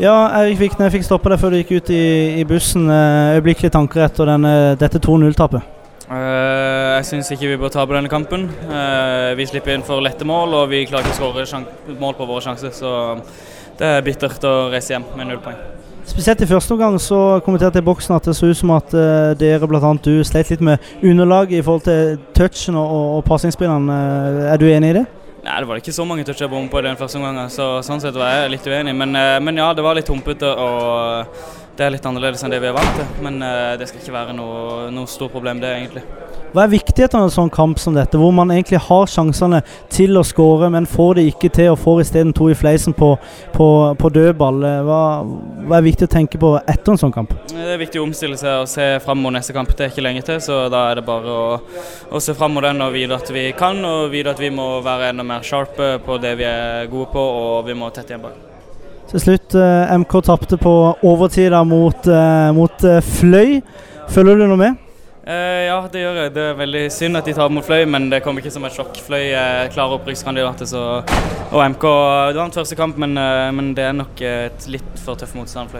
Ja, Erik Vikne, fikk stoppa deg før du gikk ut i, i bussen. øyeblikkelig øyeblikkelige tanker etter denne, dette 2-0-tapet? Uh, jeg syns ikke vi bør tape denne kampen. Uh, vi slipper inn for lette mål, og vi klarer ikke å skåre mål på våre sjanser. Så det er bittert å reise hjem med null poeng. Spesielt i første omgang så kommenterte jeg boksen at det så ut som at uh, dere bl.a. du sleit litt med underlag i forhold til touchen og, og, og. Er du enig i det? Nei, Det var ikke så mange toucher bom på den første omgangen, så sånn sett var jeg litt uenig. Men, men ja, det var litt humpete. og det er litt annerledes enn det vi er vant til, men uh, det skal ikke være noe, noe stort problem, det egentlig. Hva er viktigheten av en sånn kamp som dette, hvor man egentlig har sjansene til å skåre, men får det ikke til og får isteden to i fleisen på, på, på dødball? Hva, hva, er viktig å tenke på etter en sånn kamp? Det er viktig å omstille seg og se fram mot neste kamp. Det er ikke lenge til, så da er det bare å, å se fram mot den og vite at vi kan, og vite at vi må være enda mer sharpe på det vi er gode på, og vi må tette igjen bak. Til slutt, eh, MK tapte på overtida mot, eh, mot eh, Fløy. Følger du noe med? Eh, ja, det gjør jeg. Det er veldig synd at de tar mot Fløy, men det kommer ikke som et sjokk. Fløy er klare opprykkskandidater, og MK vant første kamp, men, men, det er nok et litt for tøff motstand. Fløy.